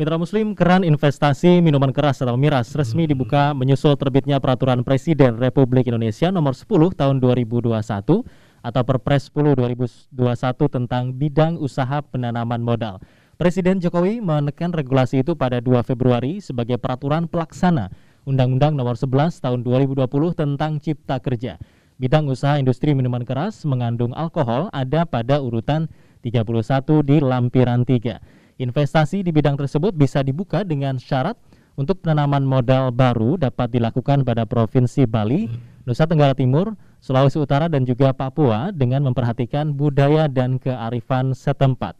Mitra Muslim, keran investasi minuman keras atau miras resmi dibuka menyusul terbitnya Peraturan Presiden Republik Indonesia Nomor 10 Tahun 2021 atau Perpres 10 2021 tentang bidang usaha penanaman modal. Presiden Jokowi menekan regulasi itu pada 2 Februari sebagai peraturan pelaksana Undang-Undang Nomor 11 Tahun 2020 tentang Cipta Kerja. Bidang usaha industri minuman keras mengandung alkohol ada pada urutan 31 di lampiran 3. Investasi di bidang tersebut bisa dibuka dengan syarat untuk penanaman modal baru dapat dilakukan pada Provinsi Bali, Nusa Tenggara Timur, Sulawesi Utara dan juga Papua dengan memperhatikan budaya dan kearifan setempat.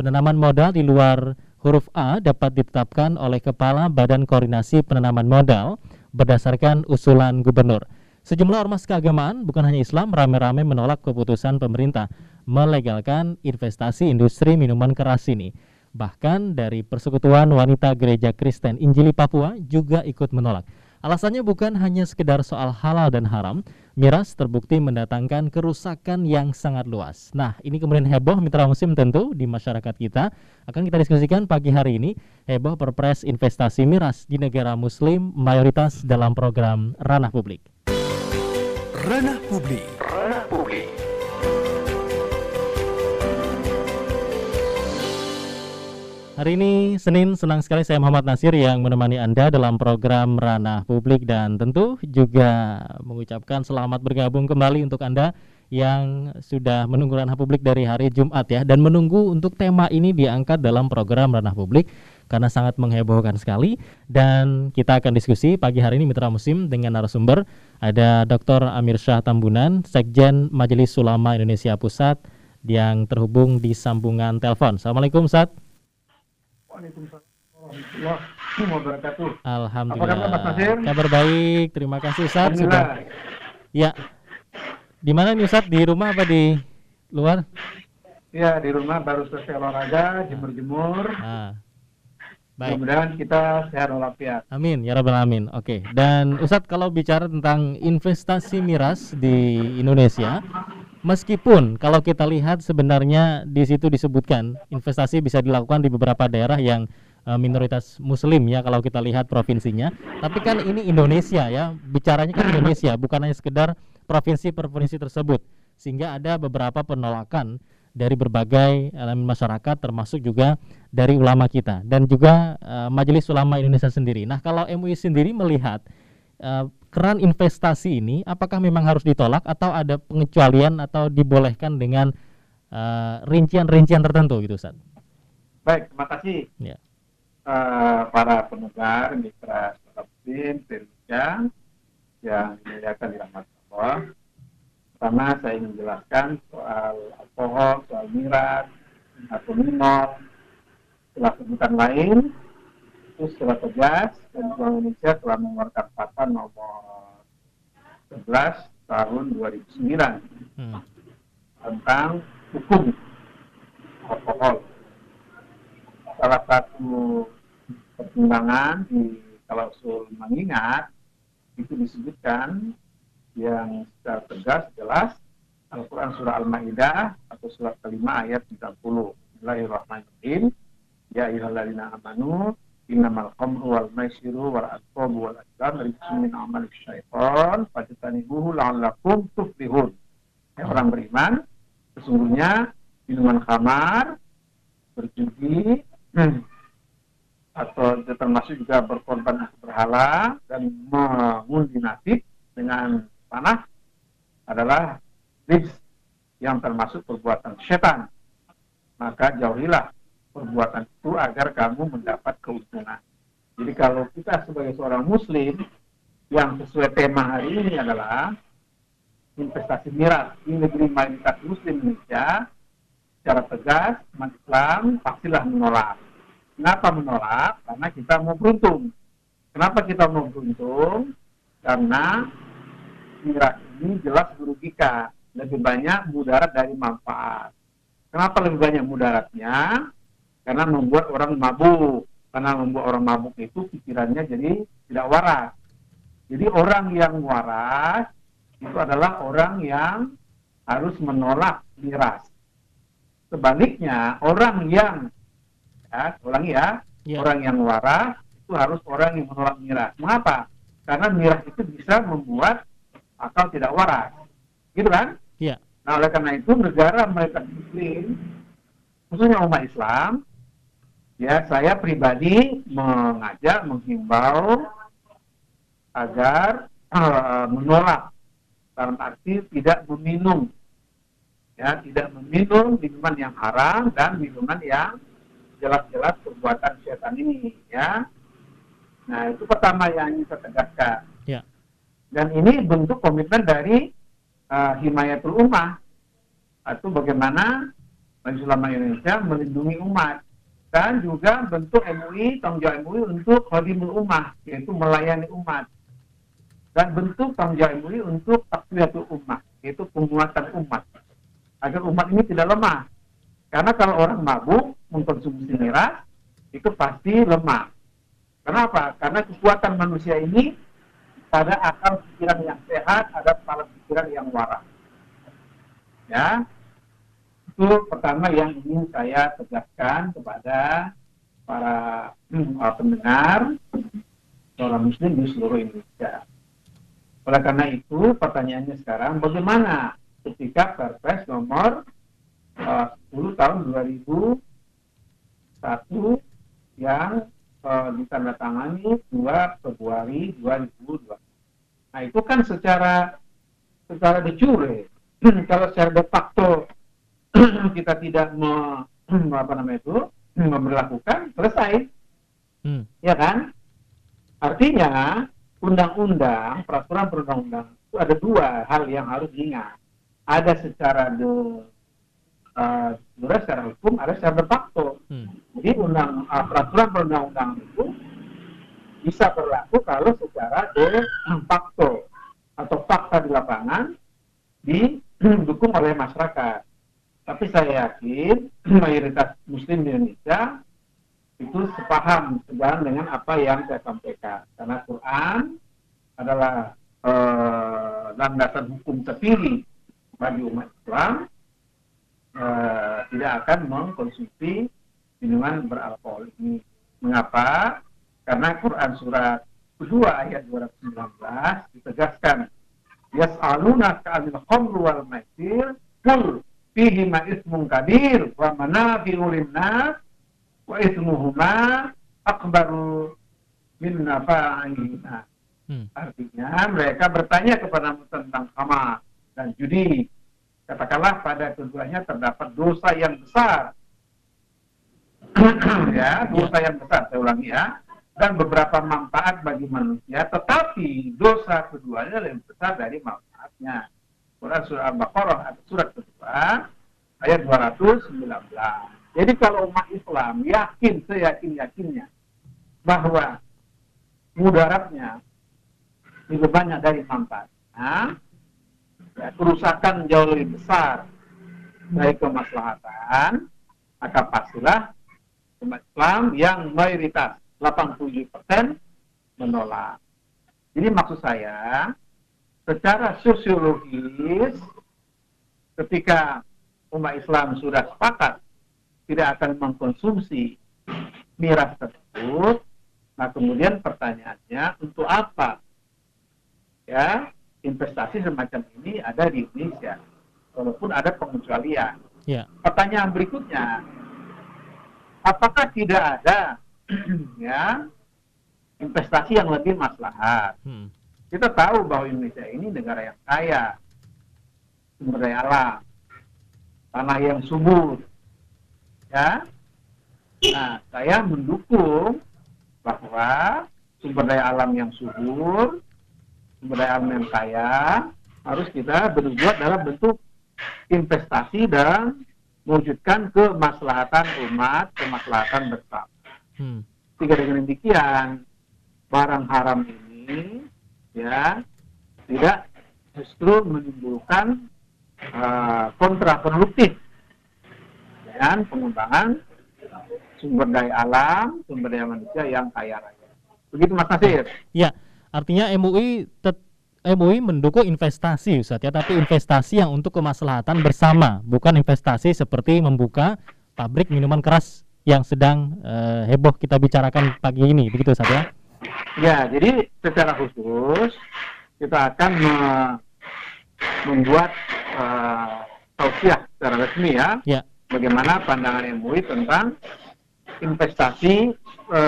Penanaman modal di luar huruf A dapat ditetapkan oleh Kepala Badan Koordinasi Penanaman Modal berdasarkan usulan gubernur. Sejumlah ormas keagamaan, bukan hanya Islam, rame-rame menolak keputusan pemerintah melegalkan investasi industri minuman keras ini. Bahkan dari Persekutuan Wanita Gereja Kristen Injili Papua juga ikut menolak. Alasannya bukan hanya sekedar soal halal dan haram, miras terbukti mendatangkan kerusakan yang sangat luas. Nah, ini kemudian heboh mitra musim tentu di masyarakat kita. Akan kita diskusikan pagi hari ini, heboh perpres investasi miras di negara muslim mayoritas dalam program Ranah Publik. Ranah Publik. Ranah Publik. Hari ini Senin senang sekali saya Muhammad Nasir yang menemani Anda dalam program Ranah Publik dan tentu juga mengucapkan selamat bergabung kembali untuk Anda yang sudah menunggu Ranah Publik dari hari Jumat ya dan menunggu untuk tema ini diangkat dalam program Ranah Publik karena sangat menghebohkan sekali dan kita akan diskusi pagi hari ini Mitra Musim dengan narasumber ada Dr. Amir Syah Tambunan Sekjen Majelis Ulama Indonesia Pusat yang terhubung di sambungan telepon. Assalamualaikum Ustaz. Waalaikumsalam warahmatullahi wabarakatuh. Alhamdulillah. Apa kabar Mas Nasir? Kabar baik. Terima kasih Ustaz sudah. Ya. Di mana nih Ustaz? Di rumah apa di luar? Ya di rumah baru selesai olahraga, jemur-jemur. Ah. Baik. Mudah-mudahan kita sehat walafiat. Amin ya rabbal alamin. Oke. Dan Ustadz kalau bicara tentang investasi miras di Indonesia, meskipun kalau kita lihat sebenarnya di situ disebutkan investasi bisa dilakukan di beberapa daerah yang uh, minoritas muslim ya kalau kita lihat provinsinya. Tapi kan ini Indonesia ya, bicaranya kan Indonesia, bukan hanya sekedar provinsi per provinsi tersebut. Sehingga ada beberapa penolakan dari berbagai elemen masyarakat termasuk juga dari ulama kita dan juga uh, Majelis Ulama Indonesia sendiri. Nah, kalau MUI sendiri melihat uh, keran investasi ini apakah memang harus ditolak atau ada pengecualian atau dibolehkan dengan rincian-rincian uh, tertentu gitu, Ustaz? Baik, terima kasih. Ya. Uh, para pendengar mitra Muslim Indonesia yang dimuliakan di rahmat Allah Pertama saya ingin menjelaskan soal alkohol, soal miras, atau minor, setelah sebutan lain, itu secara tegas dan Bank Indonesia telah mengeluarkan fatwa nomor 11 tahun 2009 hmm. tentang hukum alkohol. Salah satu pertimbangan di klausul mengingat itu disebutkan yang secara tegas jelas Al-Quran Surah Al-Ma'idah atau surat kelima ayat 30 Bismillahirrahmanirrahim Ya ayyuhalladzina amanu innamal khamru wal maisiru wal asqabu wal azlam rijsun min amal syaitan fajtanibuhu la'allakum tuflihun ya, orang beriman sesungguhnya minuman khamar berjudi hmm, atau termasuk juga berkorban berhala dan mengundi nasib dengan panah adalah rijs yang termasuk perbuatan setan. Maka jauhilah perbuatan itu agar kamu mendapat keuntungan. Jadi kalau kita sebagai seorang muslim yang sesuai tema hari ini adalah investasi miras di negeri mayoritas muslim Indonesia secara tegas umat Islam pastilah menolak. Kenapa menolak? Karena kita mau beruntung. Kenapa kita mau beruntung? Karena miras ini jelas merugikan. Lebih banyak mudarat dari manfaat. Kenapa lebih banyak mudaratnya? Karena membuat orang mabuk. Karena membuat orang mabuk itu pikirannya jadi tidak waras. Jadi orang yang waras itu adalah orang yang harus menolak miras. Sebaliknya, orang yang ya, orang ya, yeah. orang yang waras itu harus orang yang menolak miras. Mengapa? Karena miras itu bisa membuat akal tidak waras. Gitu kan? Iya. Yeah. Nah, oleh karena itu negara mereka muslim, khususnya umat Islam, ya saya pribadi mengajak, menghimbau agar uh, menolak. Dalam arti tidak meminum. Ya tidak meminum minuman yang haram dan minuman yang jelas-jelas perbuatan setan ini ya. Nah itu pertama yang ingin saya tegaskan. Ya. dan ini bentuk komitmen dari uh, himayatul ummah. Atau bagaimana Majelis Ulama Indonesia melindungi umat dan juga bentuk MUI tanggung jawab MUI untuk khadimul ummah yaitu melayani umat. Dan bentuk tanggung jawab MUI untuk takwiyatul ummah yaitu penguatan umat. Agar umat ini tidak lemah. Karena kalau orang mabuk mengkonsumsi miras itu pasti lemah. Kenapa karena kekuatan manusia ini pada akal pikiran yang sehat ada kepala pikiran yang waras. Ya itu pertama yang ingin saya tegaskan kepada para hmm, pendengar orang muslim di seluruh Indonesia. Oleh karena itu, pertanyaannya sekarang, bagaimana ketika Perpres nomor uh, 10 tahun 2001 yang uh, ditandatangani 2 Februari 2002. Nah, itu kan secara secara de jure. Kalau secara de facto kita tidak me, apa namanya itu memperlakukan selesai, hmm. ya kan? Artinya undang-undang, peraturan perundang-undang itu ada dua hal yang harus diingat. Ada secara de uh, secara hukum, ada secara de facto. Hmm. Jadi undang uh, peraturan perundang-undang itu bisa berlaku kalau secara de facto atau fakta di lapangan didukung oleh masyarakat. Tapi saya yakin mayoritas Muslim di Indonesia itu sepaham sejalan dengan apa yang saya sampaikan karena Quran adalah eh, landasan hukum terpilih bagi umat Islam eh, tidak akan mengkonsumsi minuman beralkohol ini. Mengapa? Karena Quran surat kedua ayat 219 ditegaskan yas'aluna ka'anil khamru wal maisir kul fihi ma ismun kabir wa manafi'u lin-nas wa ismuhuma akbaru min nafa'ihima. Hmm. Artinya mereka bertanya kepada tentang kamar dan judi. Katakanlah pada keduanya terdapat dosa yang besar. ya, dosa yang besar, saya ulangi ya. Dan beberapa manfaat bagi manusia, tetapi dosa keduanya lebih besar dari manfaatnya. Quran surah Al-Baqarah atau surat kedua ayat 219. Jadi kalau umat Islam yakin seyakin-yakinnya bahwa mudaratnya lebih banyak dari manfaatnya, ya, kerusakan jauh lebih besar dari kemaslahatan, maka pastilah umat Islam yang mayoritas 87% menolak. Jadi maksud saya, secara sosiologis, ketika umat Islam sudah sepakat tidak akan mengkonsumsi miras tersebut, nah kemudian pertanyaannya untuk apa ya investasi semacam ini ada di Indonesia, walaupun ada pengecualian. Ya. Pertanyaan berikutnya, apakah tidak ada ya investasi yang lebih maslahat? Hmm. Kita tahu bahwa Indonesia ini negara yang kaya, sumber daya alam, tanah yang subur, ya nah saya mendukung bahwa sumber daya alam yang subur sumber daya alam yang kaya harus kita berbuat dalam bentuk investasi dan mewujudkan kemaslahatan umat, kemaslahatan bersama. Hmm. Jika dengan demikian barang haram ini ya tidak justru menimbulkan uh, kontraproduktif dengan pengembangan sumber daya alam, sumber daya manusia yang kaya raya. Begitu Mas Nasir. Ya, artinya MUI tet MUI mendukung investasi Ustaz ya, tapi investasi yang untuk kemaslahatan bersama, bukan investasi seperti membuka pabrik minuman keras yang sedang uh, heboh kita bicarakan pagi ini, begitu Ustaz ya? Ya, jadi secara khusus kita akan me membuat uh, tausiah secara resmi ya. Ya bagaimana pandangan MUI tentang investasi e,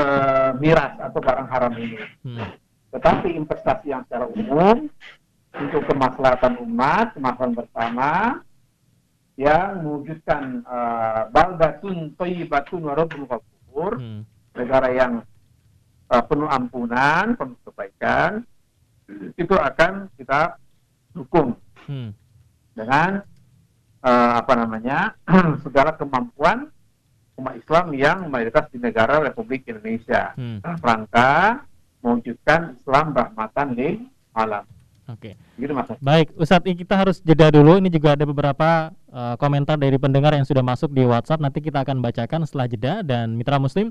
miras atau barang haram ini. Hmm. Tetapi investasi yang secara umum untuk kemaslahatan umat, kemaslahatan bersama, yang mewujudkan e, baldatun toyibatun warabul ghafur, hmm. negara yang e, penuh ampunan, penuh kebaikan, itu akan kita dukung hmm. dengan uh, apa namanya segala kemampuan umat Islam yang mayoritas di negara Republik Indonesia hmm. rangka mewujudkan Islam rahmatan lil alam. Oke. Okay. Gitu. Baik, Ustadz kita harus jeda dulu. Ini juga ada beberapa uh, komentar dari pendengar yang sudah masuk di WhatsApp. Nanti kita akan bacakan setelah jeda dan mitra Muslim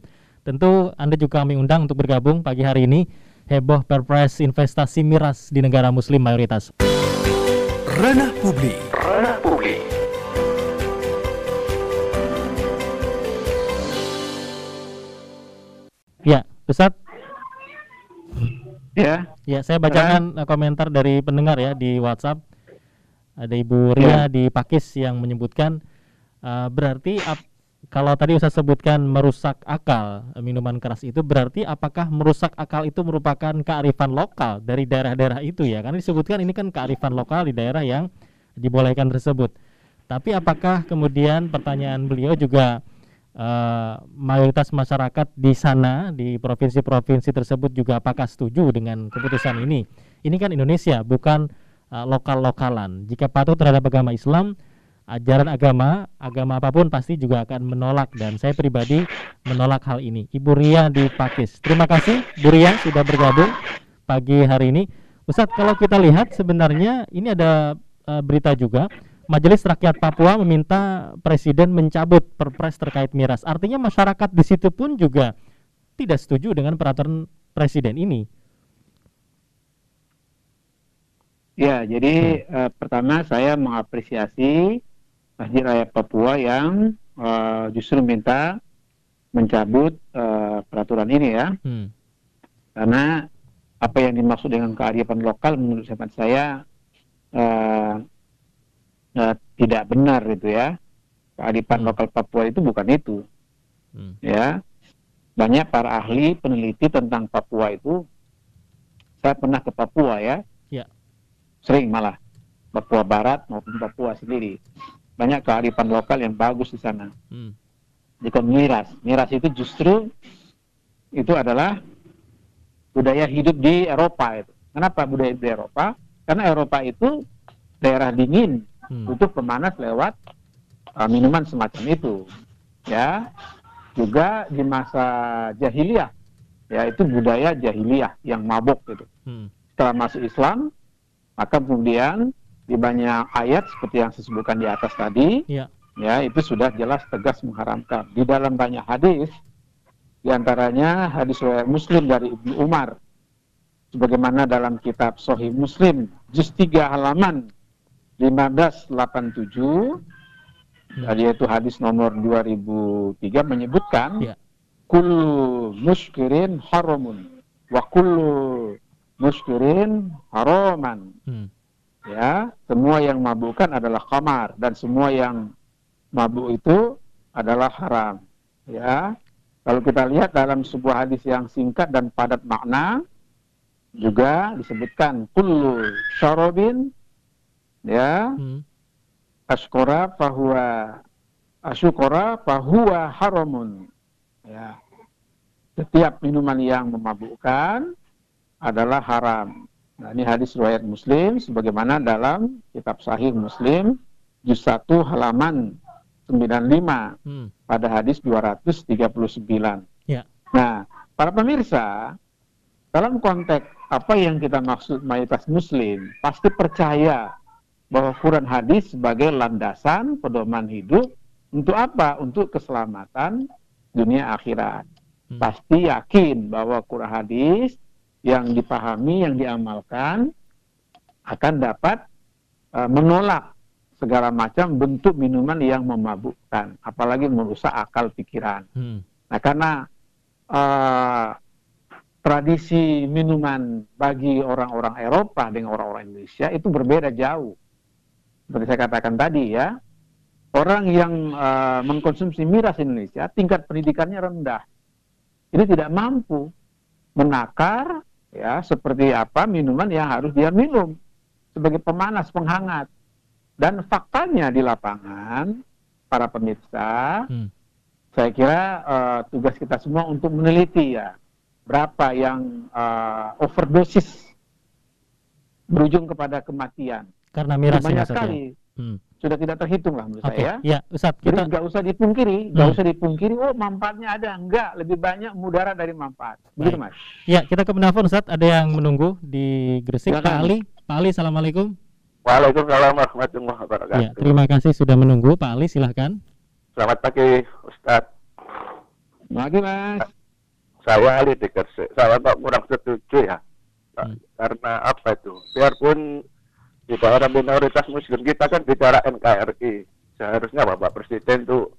tentu Anda juga kami undang untuk bergabung pagi hari ini heboh perpres investasi miras di negara Muslim mayoritas. Ranah publik. Ranah publik. Ya, Ustaz. Ya. Ya, saya bacakan ya. komentar dari pendengar ya di WhatsApp. Ada Ibu Ria ya. di Pakis yang menyebutkan uh, berarti ap, kalau tadi Ustaz sebutkan merusak akal minuman keras itu berarti apakah merusak akal itu merupakan kearifan lokal dari daerah-daerah itu ya? Karena disebutkan ini kan kearifan lokal di daerah yang dibolehkan tersebut. Tapi apakah kemudian pertanyaan beliau juga uh, mayoritas masyarakat di sana di provinsi-provinsi tersebut juga apakah setuju dengan keputusan ini? Ini kan Indonesia, bukan uh, lokal-lokalan. Jika patuh terhadap agama Islam, ajaran agama, agama apa pun pasti juga akan menolak dan saya pribadi menolak hal ini. Ibu Ria di Pakis. Terima kasih Bu Ria sudah bergabung pagi hari ini. Ustadz, kalau kita lihat sebenarnya ini ada uh, berita juga Majelis Rakyat Papua meminta Presiden mencabut perpres terkait miras. Artinya masyarakat di situ pun juga tidak setuju dengan peraturan Presiden ini. Ya, jadi hmm. uh, pertama saya mengapresiasi Masjid Raya Papua yang uh, justru minta mencabut uh, peraturan ini ya. Hmm. Karena apa yang dimaksud dengan kearifan lokal menurut saya uh, uh, tidak benar itu ya kearifan hmm. lokal Papua itu bukan itu hmm. ya banyak para ahli peneliti tentang Papua itu saya pernah ke Papua ya, ya. sering malah Papua Barat maupun Papua sendiri banyak kearifan lokal yang bagus di sana. Hmm. Jika miras. Miras itu justru itu adalah budaya hidup di Eropa itu. Kenapa budaya di Eropa? Karena Eropa itu daerah dingin. Hmm. untuk pemanas lewat uh, minuman semacam itu. Ya juga di masa jahiliyah ya itu budaya jahiliyah yang mabuk gitu hmm. setelah masuk Islam maka kemudian di banyak ayat seperti yang disebutkan di atas tadi ya. ya itu sudah jelas tegas mengharamkan di dalam banyak hadis di antaranya hadis Muslim dari Ibnu Umar sebagaimana dalam kitab Sahih Muslim juz 3 halaman 1587 ya. yaitu hadis nomor 2003 menyebutkan ya. kullu muskirin haramun wa kullu muskirin haraman hmm. Ya semua yang mabukkan adalah kamar dan semua yang mabuk itu adalah haram. Ya kalau kita lihat dalam sebuah hadis yang singkat dan padat makna juga disebutkan kullu syarabin ya hmm. askora bahwa asukora bahwa haramun. Ya setiap minuman yang memabukkan adalah haram nah ini hadis riwayat muslim sebagaimana dalam kitab sahih muslim juz 1 halaman 95 hmm. pada hadis 239 ya. Nah, para pemirsa, dalam konteks apa yang kita maksud mayoritas muslim, pasti percaya bahwa Quran hadis sebagai landasan pedoman hidup untuk apa? Untuk keselamatan dunia akhirat. Hmm. Pasti yakin bahwa Quran hadis yang dipahami, yang diamalkan akan dapat uh, menolak segala macam bentuk minuman yang memabukkan, apalagi merusak akal pikiran. Hmm. Nah, karena uh, tradisi minuman bagi orang-orang Eropa dengan orang-orang Indonesia itu berbeda jauh. Seperti saya katakan tadi ya, orang yang uh, mengkonsumsi miras Indonesia tingkat pendidikannya rendah. Ini tidak mampu menakar ya seperti apa minuman yang harus dia minum sebagai pemanas, penghangat. Dan faktanya di lapangan, para pemirsa, hmm. saya kira uh, tugas kita semua untuk meneliti ya berapa yang uh, overdosis berujung kepada kematian. Karena miras banyak ya. sekali. Hmm. Sudah tidak terhitung lah menurut okay. saya. Ya, Ustaz, kita nggak usah dipungkiri, nggak hmm. usah dipungkiri. Oh, manfaatnya ada, enggak. Lebih banyak mudarat dari manfaat. Begitu, Mas. Ya, kita ke penelpon Ustaz. Ada yang menunggu di Gresik. Pak Ali, Pak Ali, assalamualaikum. Waalaikumsalam warahmatullahi wabarakatuh. Ya, terima kasih sudah menunggu. Pak Ali, silahkan. Selamat pagi, Ustadz. Pagi, Mas. Saya Ali di Gersik. Saya kok kurang setuju ya. Hmm. Karena apa itu? Biarpun di daerah minoritas muslim kita kan bicara NKRI. Seharusnya Bapak Presiden tuh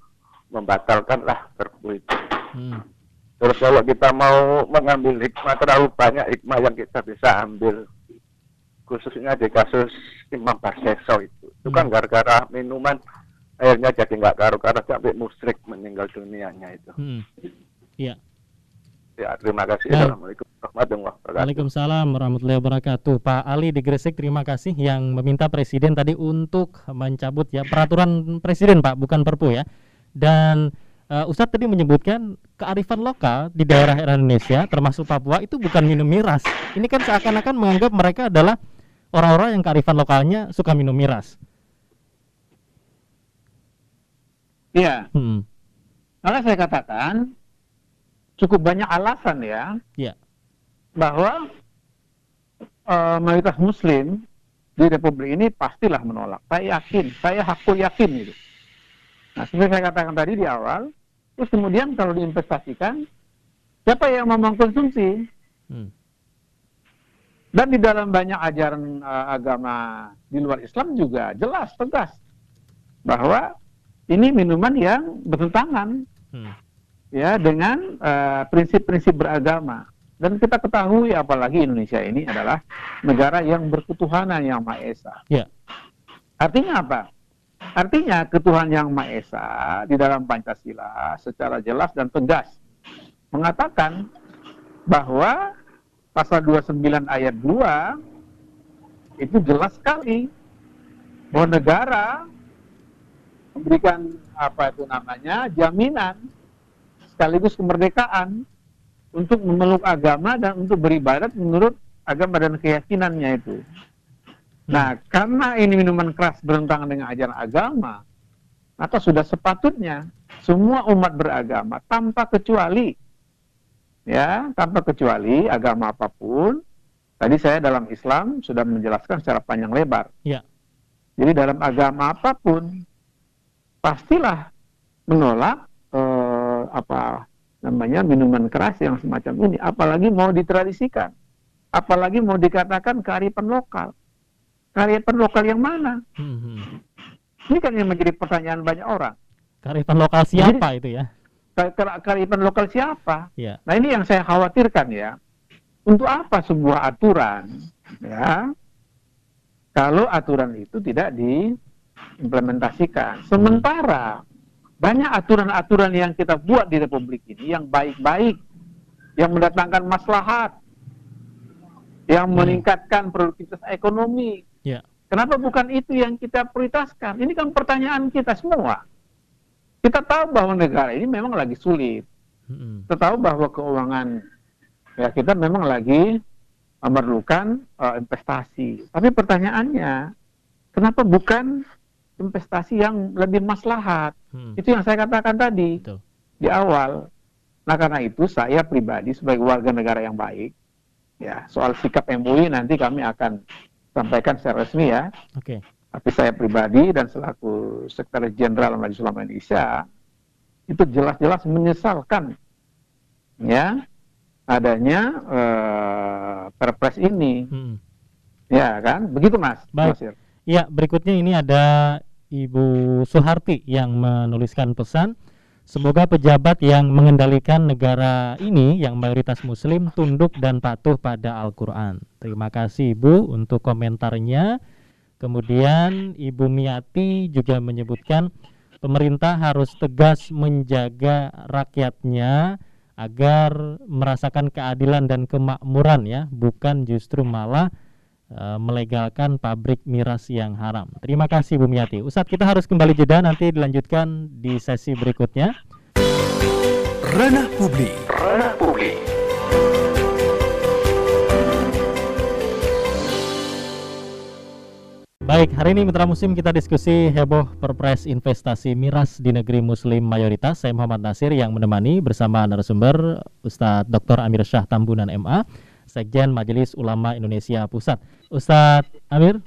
membatalkan lah perpu itu. Hmm. Terus kalau kita mau mengambil hikmah terlalu banyak hikmah yang kita bisa ambil khususnya di kasus Imam Barseso itu itu kan hmm. gara-gara minuman akhirnya jadi nggak karu-karu sampai musrik meninggal dunianya itu hmm. iya ya terima kasih ya. Assalamualaikum warahmatullahi wabarakatuh Waalaikumsalam warahmatullahi wabarakatuh Pak Ali di Gresik terima kasih yang meminta Presiden tadi untuk mencabut ya peraturan Presiden Pak bukan Perpu ya dan uh, Ustadz tadi menyebutkan kearifan lokal di daerah Indonesia termasuk Papua itu bukan minum miras. Ini kan seakan-akan menganggap mereka adalah orang-orang yang kearifan lokalnya suka minum miras. Iya. Hmm. Karena saya katakan cukup banyak alasan ya. Iya. Bahwa uh, mayoritas Muslim di Republik ini pastilah menolak. Saya yakin, saya hakul yakin itu. Nah, seperti saya katakan tadi di awal, terus kemudian kalau diinvestasikan, siapa yang mau mengkonsumsi? Hmm. Dan di dalam banyak ajaran uh, agama di luar Islam juga jelas tegas bahwa ini minuman yang bertentangan hmm. ya dengan eh, prinsip-prinsip uh, beragama. Dan kita ketahui apalagi Indonesia ini adalah negara yang berketuhanan yang Maha Esa. Yeah. Artinya apa? Artinya ketuhanan yang Maha Esa di dalam Pancasila secara jelas dan tegas mengatakan bahwa pasal 29 ayat 2 itu jelas sekali bahwa negara memberikan apa itu namanya jaminan sekaligus kemerdekaan untuk memeluk agama dan untuk beribadat menurut agama dan keyakinannya itu. Nah, karena ini minuman keras bertentangan dengan ajaran agama, maka sudah sepatutnya semua umat beragama tanpa kecuali ya tanpa kecuali agama apa pun. Tadi saya dalam Islam sudah menjelaskan secara panjang lebar. Ya. Jadi dalam agama apa pun pastilah menolak eh, apa namanya minuman keras yang semacam ini, apalagi mau ditradisikan, apalagi mau dikatakan kearifan lokal. Kearifan lokal yang mana? Hmm. Ini kan yang menjadi pertanyaan banyak orang. Kearifan lokal siapa Jadi, itu ya? kearifan lokal siapa. Ya. Nah ini yang saya khawatirkan ya. Untuk apa sebuah aturan ya kalau aturan itu tidak diimplementasikan. Sementara banyak aturan-aturan yang kita buat di Republik ini yang baik-baik, yang mendatangkan maslahat, yang hmm. meningkatkan produktivitas ekonomi. Ya. Kenapa bukan itu yang kita prioritaskan? Ini kan pertanyaan kita semua. Kita tahu bahwa negara ini memang lagi sulit. Kita tahu bahwa keuangan ya kita memang lagi memerlukan uh, investasi. Tapi pertanyaannya, kenapa bukan investasi yang lebih maslahat? Hmm. Itu yang saya katakan tadi Betul. di awal. Nah karena itu saya pribadi sebagai warga negara yang baik, ya soal sikap MUI nanti kami akan sampaikan secara resmi ya. Oke. Okay. Tapi saya pribadi dan selaku Sekretaris Jenderal Majelis Ulama Indonesia itu jelas-jelas menyesalkan ya adanya uh, perpres ini. Hmm. Ya kan, begitu Mas. Baik. Ya, berikutnya ini ada Ibu Suharti yang menuliskan pesan. Semoga pejabat yang mengendalikan negara ini yang mayoritas muslim tunduk dan patuh pada Al-Qur'an. Terima kasih Ibu untuk komentarnya. Kemudian Ibu Miati juga menyebutkan pemerintah harus tegas menjaga rakyatnya agar merasakan keadilan dan kemakmuran ya, bukan justru malah melegalkan pabrik miras yang haram. Terima kasih Bu Miati. Ustadz kita harus kembali jeda nanti dilanjutkan di sesi berikutnya. Ranah Publik. Ranah Publik. Baik, hari ini Mitra Muslim kita diskusi heboh perpres investasi miras di negeri muslim mayoritas. Saya Muhammad Nasir yang menemani bersama narasumber Ustadz Dr. Amir Syah Tambunan MA Sekjen Majelis Ulama Indonesia Pusat. Ustadz Amir?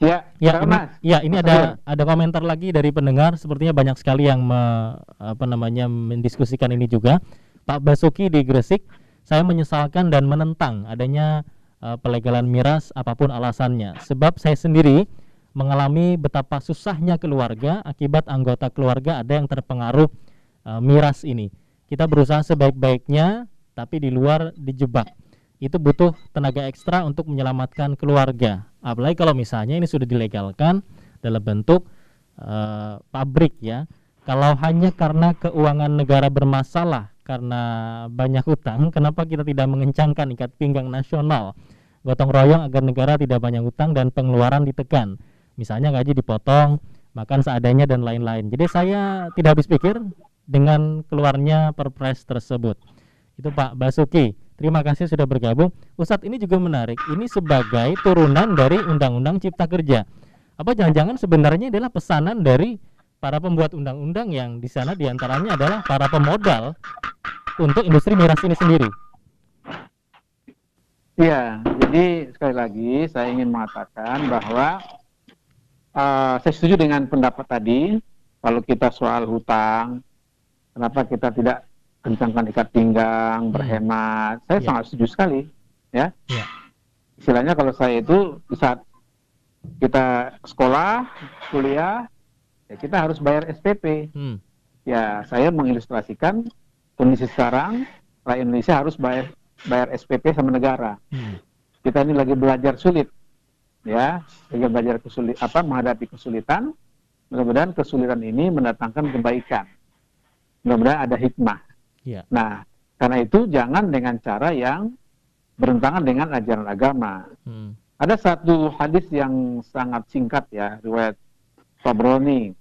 Ya, ya ini, ya ini ada ada komentar lagi dari pendengar. Sepertinya banyak sekali yang me, apa namanya mendiskusikan ini juga. Pak Basuki di Gresik, saya menyesalkan dan menentang adanya uh, pelegalan miras apa pun alasannya. Sebab saya sendiri mengalami betapa susahnya keluarga akibat anggota keluarga ada yang terpengaruh uh, miras ini. Kita berusaha sebaik-baiknya tapi di luar dijebak itu butuh tenaga ekstra untuk menyelamatkan keluarga. Apalagi kalau misalnya ini sudah dilegalkan dalam bentuk uh, pabrik ya. Kalau hanya karena keuangan negara bermasalah karena banyak hutang, kenapa kita tidak mengencangkan ikat pinggang nasional? Gotong royong agar negara tidak banyak hutang dan pengeluaran ditekan. Misalnya gaji dipotong, makan seadanya dan lain-lain. Jadi saya tidak habis pikir dengan keluarnya perpres tersebut. Itu Pak Basuki. Terima kasih sudah bergabung. Ustadz ini juga menarik. Ini sebagai turunan dari Undang-Undang Cipta Kerja. Apa jangan-jangan sebenarnya adalah pesanan dari para pembuat undang-undang yang di sana di antaranya adalah para pemodal untuk industri miras ini sendiri. Iya, jadi sekali lagi saya ingin mengatakan bahwa uh, saya setuju dengan pendapat tadi. Kalau kita soal hutang, kenapa kita tidak kencangkan ikat pinggang, hmm. berhemat. Saya yeah. sangat setuju sekali, ya. Yeah. Istilahnya kalau saya itu di saat kita sekolah, kuliah, ya kita harus bayar SPP. Hmm. Ya, saya mengilustrasikan kondisi sekarang rakyat Indonesia harus bayar bayar SPP sama negara. Hmm. Kita ini lagi belajar sulit, ya, lagi belajar kesulit apa menghadapi kesulitan. Mudah-mudahan kesulitan ini mendatangkan kebaikan. Mudah-mudahan ada hikmah Ya. Nah, karena itu jangan dengan cara yang bertentangan dengan ajaran agama. Hmm. Ada satu hadis yang sangat singkat ya, riwayat Tabrani.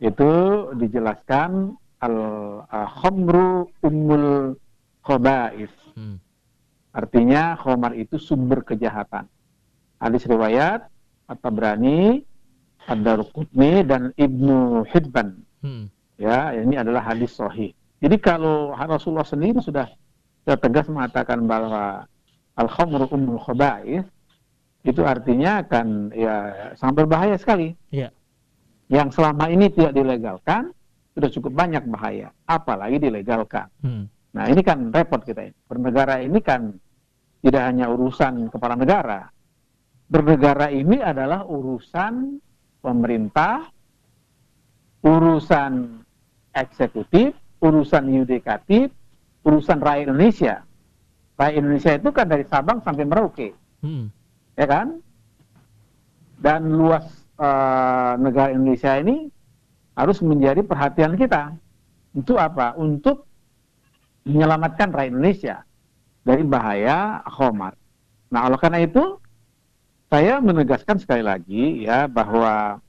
Itu dijelaskan al-khamru ummul khaba'is. Hmm. Artinya khamar itu sumber kejahatan. Hadis riwayat At-Tabrani, Ad-Darqutni dan Ibnu Hibban. Hmm. Ya, ini adalah hadis sahih. Jadi kalau Rasulullah sendiri sudah tegas mengatakan bahwa al-khamru ummul khaba'is itu artinya akan ya sangat berbahaya sekali. Ya. Yang selama ini tidak dilegalkan sudah cukup banyak bahaya, apalagi dilegalkan. Hmm. Nah ini kan repot kita ini. Bernegara ini kan tidak hanya urusan kepala negara. Bernegara ini adalah urusan pemerintah, urusan eksekutif, urusan yudikatif, urusan rakyat Indonesia. Rakyat Indonesia itu kan dari Sabang sampai Merauke, hmm. ya kan? Dan luas uh, negara Indonesia ini harus menjadi perhatian kita. Untuk apa? Untuk menyelamatkan rakyat Indonesia dari bahaya khomar. Nah, oleh karena itu, saya menegaskan sekali lagi ya bahwa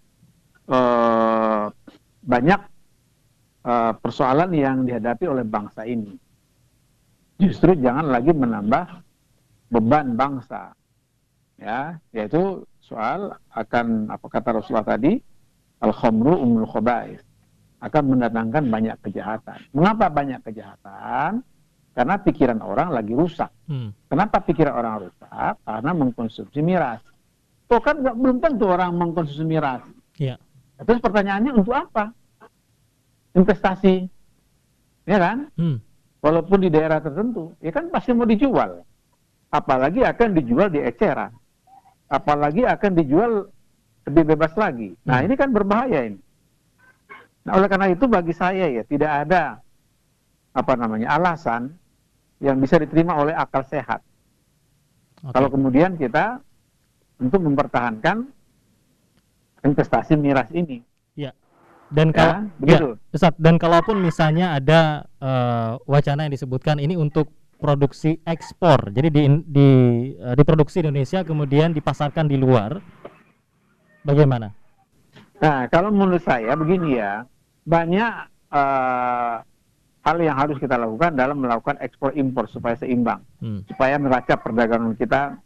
uh, banyak uh, persoalan yang dihadapi oleh bangsa ini. Justru jangan lagi menambah beban bangsa. Ya, yaitu soal akan apa kata Rasulullah tadi, al-khamru umul khabais. akan mendatangkan banyak kejahatan. Mengapa banyak kejahatan? Karena pikiran orang lagi rusak. Hmm. Kenapa pikiran orang rusak? Karena mengkonsumsi miras. Tuh kan gak, belum tentu orang mengkonsumsi miras. Ya. Terus pertanyaannya untuk apa? Investasi. Ya kan? Hmm. Walaupun di daerah tertentu, ya kan pasti mau dijual. Apalagi akan dijual di eceran. Apalagi akan dijual lebih bebas lagi. Nah, hmm. ini kan berbahaya ini. Nah, oleh karena itu bagi saya ya tidak ada apa namanya alasan yang bisa diterima oleh akal sehat. Okay. Kalau kemudian kita untuk mempertahankan investasi miras ini. Dan ya, kalau ya, ya, dan kalaupun misalnya ada uh, wacana yang disebutkan ini untuk produksi ekspor. Jadi di di uh, diproduksi di Indonesia kemudian dipasarkan di luar. Bagaimana? Nah, kalau menurut saya begini ya, banyak uh, hal yang harus kita lakukan dalam melakukan ekspor impor supaya seimbang, hmm. supaya neraca perdagangan kita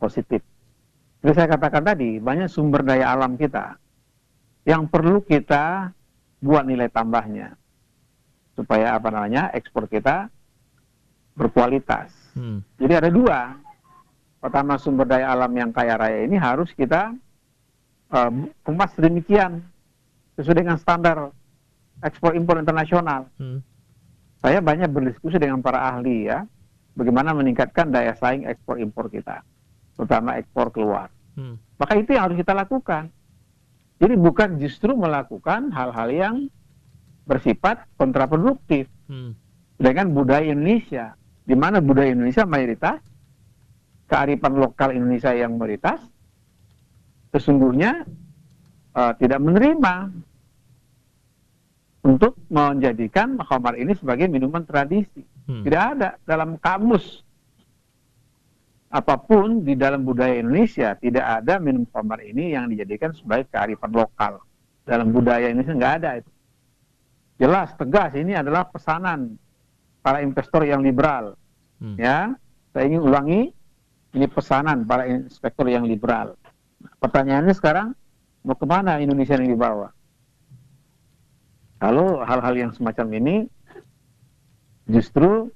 positif. Jadi saya katakan tadi banyak sumber daya alam kita yang perlu kita buat nilai tambahnya supaya apa namanya ekspor kita berkualitas. Hmm. Jadi ada dua. Pertama sumber daya alam yang kaya raya ini harus kita uh, kemas sedemikian sesuai dengan standar ekspor impor internasional. Hmm. Saya banyak berdiskusi dengan para ahli ya, bagaimana meningkatkan daya saing ekspor impor kita, terutama ekspor keluar. Hmm. Maka itu yang harus kita lakukan. Jadi bukan justru melakukan hal-hal yang bersifat kontraproduktif hmm. dengan budaya Indonesia, di mana budaya Indonesia mayoritas, kearifan lokal Indonesia yang mayoritas, sesungguhnya uh, tidak menerima untuk menjadikan khamar ini sebagai minuman tradisi. Hmm. Tidak ada dalam kamus apa pun di dalam budaya Indonesia tidak ada minum khamar ini yang dijadikan sebagai kearifan lokal. Dalam budaya Indonesia nggak ada itu. Jelas tegas ini adalah pesanan para investor yang liberal. Hmm. Ya, saya ingin ulangi ini pesanan para inspektor yang liberal. Pertanyaannya sekarang mau ke mana Indonesia yang dibawa? Kalau hal-hal yang semacam ini justru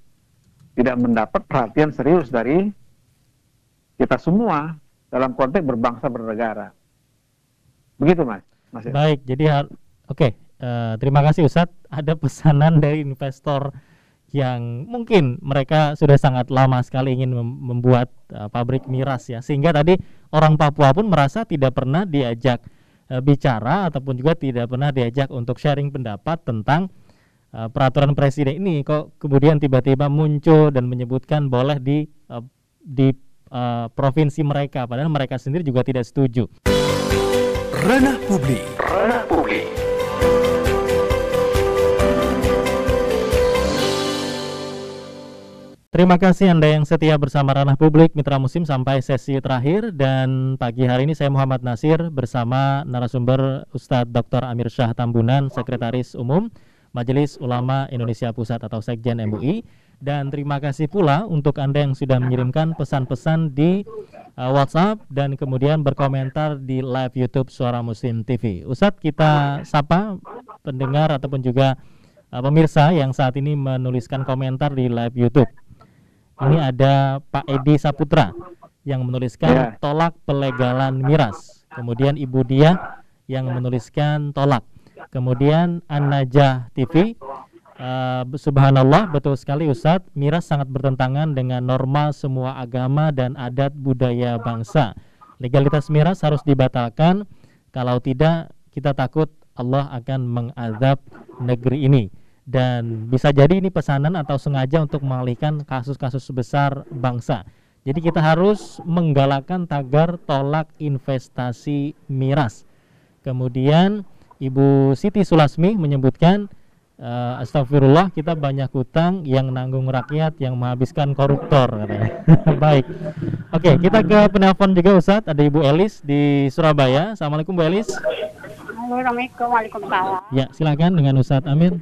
tidak mendapat perhatian serius dari kita semua dalam konteks berbangsa bernegara. Begitu, Mas. mas Baik, jadi oke. Okay. Uh, eh, terima kasih Ustadz. Ada pesanan dari investor yang mungkin mereka sudah sangat lama sekali ingin membuat uh, pabrik miras ya, sehingga tadi orang Papua pun merasa tidak pernah diajak uh, bicara ataupun juga tidak pernah diajak untuk sharing pendapat tentang uh, peraturan presiden ini kok kemudian tiba-tiba muncul dan menyebutkan boleh di uh, di uh, provinsi mereka padahal mereka sendiri juga tidak setuju. Ranah publik. Ranah publik. Terima kasih Anda yang setia bersama Ranah Publik Mitra Musim sampai sesi terakhir dan pagi hari ini saya Muhammad Nasir bersama narasumber Ustadz Dr. Amir Syah Tambunan, Sekretaris Umum Majelis Ulama Indonesia Pusat atau Sekjen MUI dan terima kasih pula untuk Anda yang sudah mengirimkan pesan-pesan di uh, WhatsApp dan kemudian berkomentar di live YouTube Suara Muslim TV. Ustadz kita sapa pendengar ataupun juga uh, pemirsa yang saat ini menuliskan komentar di live YouTube. Ini ada Pak Edi Saputra yang menuliskan yeah. tolak pelegalan miras. Kemudian Ibu Dia yang menuliskan tolak. Kemudian An-Najah TV uh, Subhanallah betul sekali Ustadz Miras sangat bertentangan dengan norma semua agama dan adat budaya bangsa Legalitas miras harus dibatalkan Kalau tidak kita takut Allah akan mengadab negeri ini dan bisa jadi ini pesanan atau sengaja untuk mengalihkan kasus-kasus besar bangsa. Jadi kita harus menggalakkan tagar tolak investasi miras. Kemudian Ibu Siti Sulasmi menyebutkan uh, astagfirullah kita banyak hutang yang nanggung rakyat yang menghabiskan koruptor katanya. Baik. Oke, kita ke penelpon juga Ustadz. Ada Ibu Elis di Surabaya. Assalamualaikum Bu Elis. Assalamualaikum. Waalaikumsalam. Ya, silakan dengan Ustadz Amir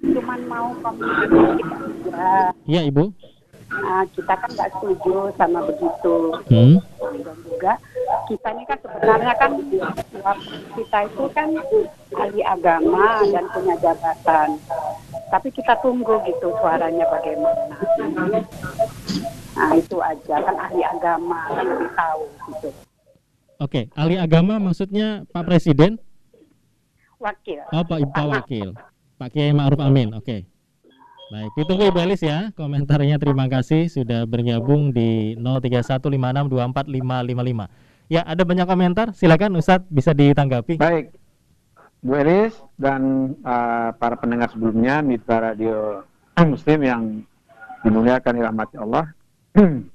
cuman mau komunikasi Iya, Ibu. Nah, kita kan nggak setuju sama begitu. Hmm. Dan juga kita ini kan sebenarnya kan kita itu kan ahli agama dan punya jabatan. Tapi kita tunggu gitu suaranya bagaimana. Nah itu aja kan ahli agama kan lebih tahu gitu. Oke, ahli agama maksudnya Pak Presiden? Wakil. Oh, Pak Pak Wakil. Pak Kiai Ma'ruf Amin. Oke. Baik, ditunggu Ibu Elis ya komentarnya. Terima kasih sudah bergabung di 0315624555. Ya, ada banyak komentar. Silakan Ustadz bisa ditanggapi. Baik, Bu Elis dan uh, para pendengar sebelumnya mitra radio Muslim yang dimuliakan dirahmati Allah.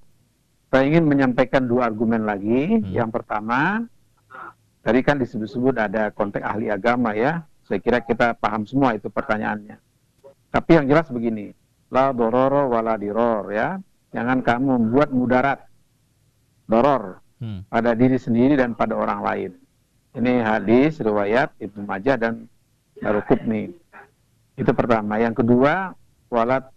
Saya ingin menyampaikan dua argumen lagi. Hmm. Yang pertama, tadi kan disebut-sebut ada konteks ahli agama ya. Saya kira kita paham semua itu pertanyaannya. Tapi yang jelas begini, la dororo wala diror ya. Jangan kamu membuat mudarat, doror hmm. pada diri sendiri dan pada orang lain. Ini hadis riwayat Ibnu Majah dan Daruqutni. Itu pertama. Yang kedua, walat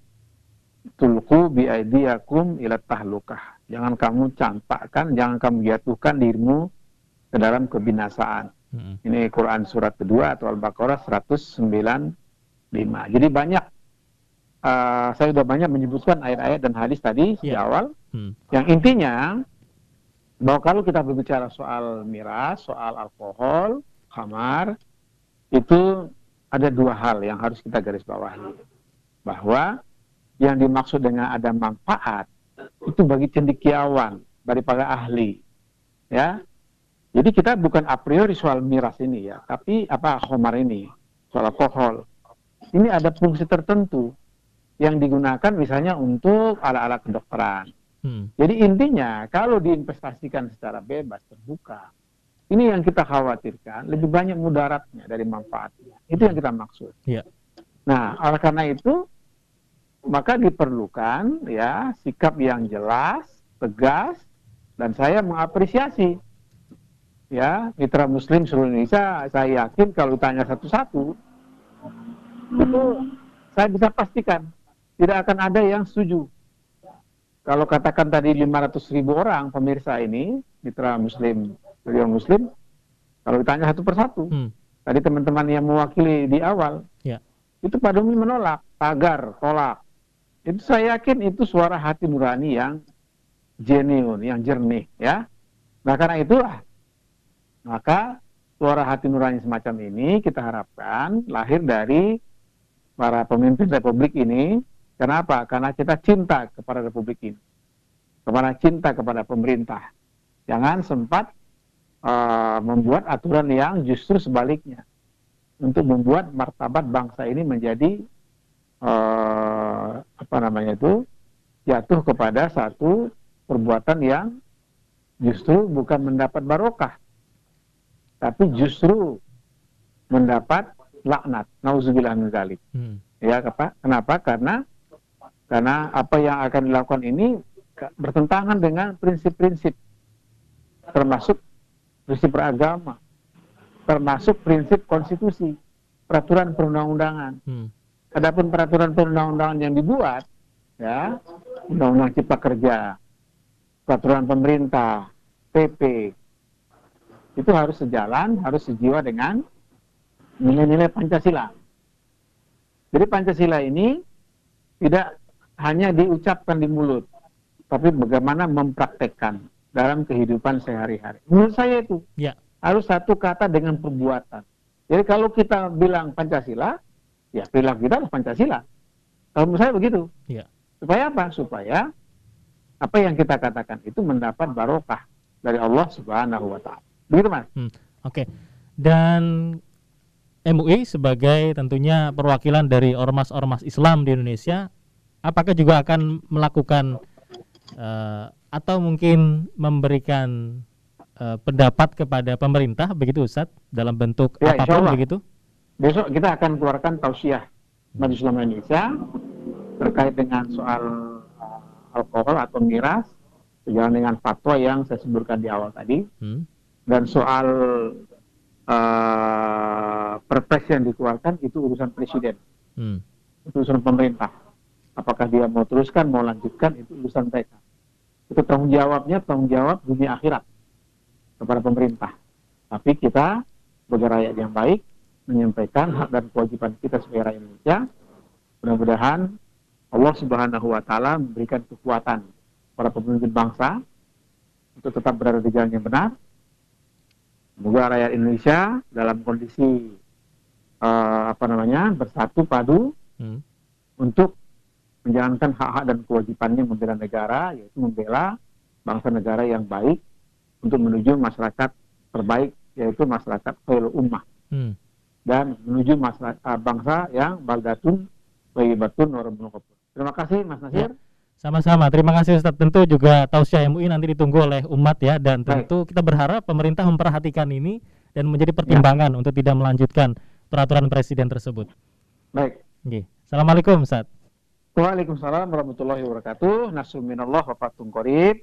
tulku bi aidiakum ila tahlukah. Jangan kamu campakkan, jangan kamu jatuhkan dirimu ke dalam kebinasaan. Hmm. Ini Quran surat kedua atau Al-Baqarah 195. Jadi banyak uh, saya sudah banyak menyebutkan ayat-ayat dan hadis tadi yeah. di awal. Hmm. Yang intinya bahwa kalau kita berbicara soal miras, soal alkohol, kamar, itu ada dua hal yang harus kita garis bawahi. Bahwa yang dimaksud dengan ada manfaat itu bagi cendikiawan daripada ahli. Ya. Jadi kita bukan a priori soal miras ini ya, tapi apa khamar ini, soal alkohol. Ini ada fungsi tertentu yang digunakan misalnya untuk alat-alat kedokteran. Hmm. Jadi intinya kalau diinvestasikan secara bebas terbuka, ini yang kita khawatirkan lebih banyak mudaratnya dari manfaatnya. Itu yang kita maksud. Yeah. Nah, oleh karena itu maka diperlukan ya sikap yang jelas, tegas, dan saya mengapresiasi ya mitra muslim seluruh Indonesia saya yakin kalau ditanya satu-satu itu saya bisa pastikan tidak akan ada yang setuju kalau katakan tadi 500 ribu orang pemirsa ini mitra muslim beliau muslim kalau ditanya satu persatu hmm. tadi teman-teman yang mewakili di awal ya. itu pada umumnya menolak tagar tolak itu saya yakin itu suara hati nurani yang genuine yang jernih ya nah karena itu maka suara hati nurani semacam ini kita harapkan lahir dari para pemimpin republik ini. Kenapa? Karena kita cinta kepada republik ini. Kepada cinta kepada pemerintah. Jangan sempat uh, membuat aturan yang justru sebaliknya. Untuk membuat martabat bangsa ini menjadi uh, apa namanya itu jatuh kepada satu perbuatan yang justru bukan mendapat barokah tapi justru mendapat laknat. Nauzubillah min zalik. Hmm. Ya, apa? Kenapa? Karena karena apa yang akan dilakukan ini bertentangan dengan prinsip-prinsip termasuk prinsip beragama, termasuk prinsip konstitusi, peraturan perundang-undangan. Hmm. Adapun peraturan perundang-undangan yang dibuat, ya, undang-undang cipta kerja, peraturan pemerintah, PP, itu harus sejalan, harus sejiwa dengan nilai-nilai Pancasila. Jadi Pancasila ini tidak hanya diucapkan di mulut, tapi bagaimana mempraktekkan dalam kehidupan sehari-hari. Menurut saya itu ya. harus satu kata dengan perbuatan. Jadi kalau kita bilang Pancasila, ya perilaku kita adalah Pancasila. Kalau menurut saya begitu. Ya. Supaya apa? Supaya apa yang kita katakan itu mendapat barokah dari Allah Subhanahu wa taala. Begitu mas. Hmm, Oke. Okay. Dan MUI sebagai tentunya perwakilan dari ormas-ormas Islam di Indonesia, apakah juga akan melakukan uh, atau mungkin memberikan uh, pendapat kepada pemerintah begitu Ustaz dalam bentuk ya, apa pun begitu? Besok kita akan keluarkan tausiah Majelis Islam Indonesia terkait dengan soal uh, alkohol atau miras sejalan dengan fatwa yang saya sebutkan di awal tadi. Hmm dan soal uh, perpres yang dikeluarkan itu urusan presiden, hmm. itu urusan pemerintah. Apakah dia mau teruskan, mau lanjutkan, itu urusan mereka. Itu tanggung jawabnya, tanggung jawab dunia akhirat kepada pemerintah. Tapi kita sebagai rakyat yang baik menyampaikan hak dan kewajiban kita sebagai rakyat Indonesia. Mudah-mudahan Allah Subhanahu wa taala memberikan kekuatan para pemimpin bangsa untuk tetap berada di jalan yang benar. Semoga rakyat Indonesia dalam kondisi uh, apa namanya bersatu padu hmm. untuk menjalankan hak-hak dan kewajibannya membela negara, yaitu membela bangsa negara yang baik untuk menuju masyarakat terbaik, yaitu masyarakat khairul ummah. Hmm. Dan menuju masyarakat uh, bangsa yang baldatun, warahmatullahi wabarakatuh. Terima kasih Mas Nasir. Ya. Sama-sama, terima kasih Ustaz. Tentu juga tausiah MUI nanti ditunggu oleh umat ya dan tentu Baik. kita berharap pemerintah memperhatikan ini dan menjadi pertimbangan ya. untuk tidak melanjutkan peraturan presiden tersebut. Baik. Oke. Assalamualaikum Ustaz. Waalaikumsalam warahmatullahi wabarakatuh. Nasuminallah wa fatung korib.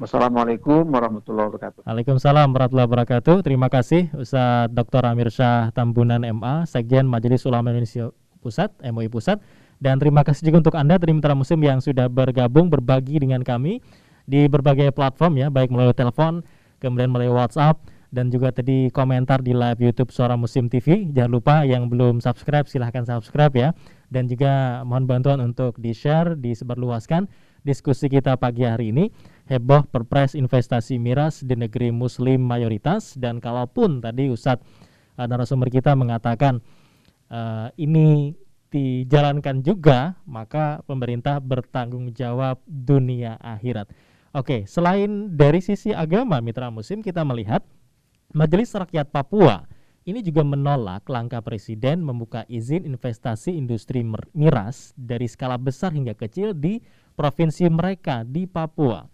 Wassalamualaikum warahmatullahi wabarakatuh. Waalaikumsalam warahmatullahi wabarakatuh. Terima kasih Ustaz Dr. Amir Syah Tambunan MA, Sekjen Majelis Ulama Indonesia Pusat, MUI Pusat. Dan terima kasih juga untuk Anda Trimitra Muslim yang sudah bergabung berbagi dengan kami di berbagai platform ya, baik melalui telepon, kemudian melalui WhatsApp dan juga tadi komentar di live YouTube Suara Muslim TV. Jangan lupa yang belum subscribe silahkan subscribe ya. Dan juga mohon bantuan untuk di-share, disebarluaskan diskusi kita pagi hari ini. Heboh perpres investasi miras di negeri muslim mayoritas dan kalaupun tadi Ustadz uh, narasumber kita mengatakan uh, ini dijalankan juga, maka pemerintah bertanggung jawab dunia akhirat. Oke, selain dari sisi agama mitra muslim kita melihat Majelis Rakyat Papua ini juga menolak langkah presiden membuka izin investasi industri miras dari skala besar hingga kecil di provinsi mereka di Papua.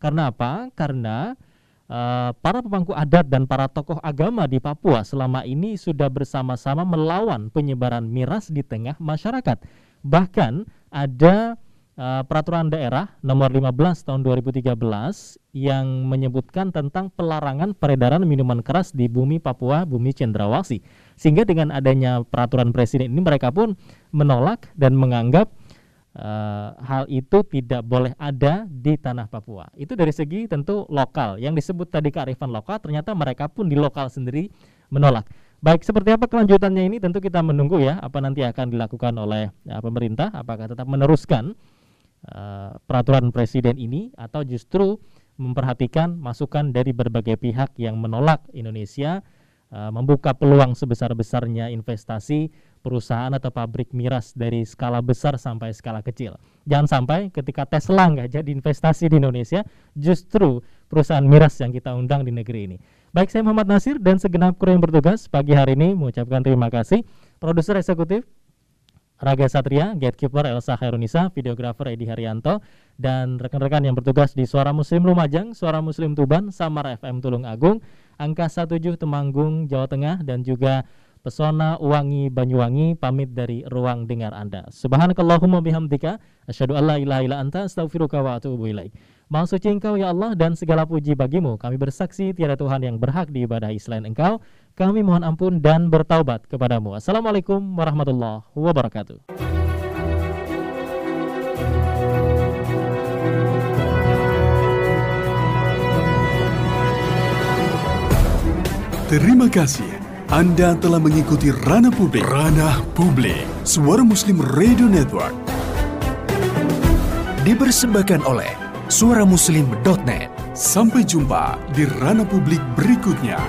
Karena apa? Karena Eh, para pemangku adat dan para tokoh agama di Papua selama ini sudah bersama-sama melawan penyebaran miras di tengah masyarakat. Bahkan ada uh, peraturan daerah nomor 15 tahun 2013 yang menyebutkan tentang pelarangan peredaran minuman keras di bumi Papua, bumi Cendrawasih. Sehingga dengan adanya peraturan presiden ini mereka pun menolak dan menganggap uh, hal itu tidak boleh ada di tanah Papua. Itu dari segi tentu lokal. Yang disebut tadi kearifan lokal, ternyata mereka pun di lokal sendiri menolak. Baik, seperti apa kelanjutannya ini tentu kita menunggu ya apa nanti akan dilakukan oleh ya, pemerintah, apakah tetap meneruskan uh, peraturan presiden ini atau justru memperhatikan masukan dari berbagai pihak yang menolak Indonesia uh, membuka peluang sebesar-besarnya investasi perusahaan atau pabrik miras dari skala besar sampai skala kecil. Jangan sampai ketika Tesla nggak jadi investasi di Indonesia, justru perusahaan miras yang kita undang di negeri ini. Baik, saya Muhammad Nasir dan segenap kru yang bertugas pagi hari ini mengucapkan terima kasih. Produser eksekutif Raga Satria, Gatekeeper Elsa Khairunisa, videografer Edi Haryanto, dan rekan-rekan yang bertugas di Suara Muslim Lumajang, Suara Muslim Tuban, Samar FM Tulung Agung, Angka 17 Temanggung, Jawa Tengah, dan juga Pesona Wangi Banyuwangi pamit dari ruang dengar Anda. Subhanakallahumma bihamdika asyhadu alla ilaha illa anta astaghfiruka wa atubu ilaik. Maha suci Engkau ya Allah dan segala puji bagimu. Kami bersaksi tiada Tuhan yang berhak diibadahi selain Engkau. Kami mohon ampun dan bertaubat kepadamu. Assalamualaikum warahmatullahi wabarakatuh. Terima kasih anda telah mengikuti Ranah Publik. Ranah Publik. Suara Muslim Radio Network. Dipersembahkan oleh suaramuslim.net. Sampai jumpa di Ranah Publik berikutnya.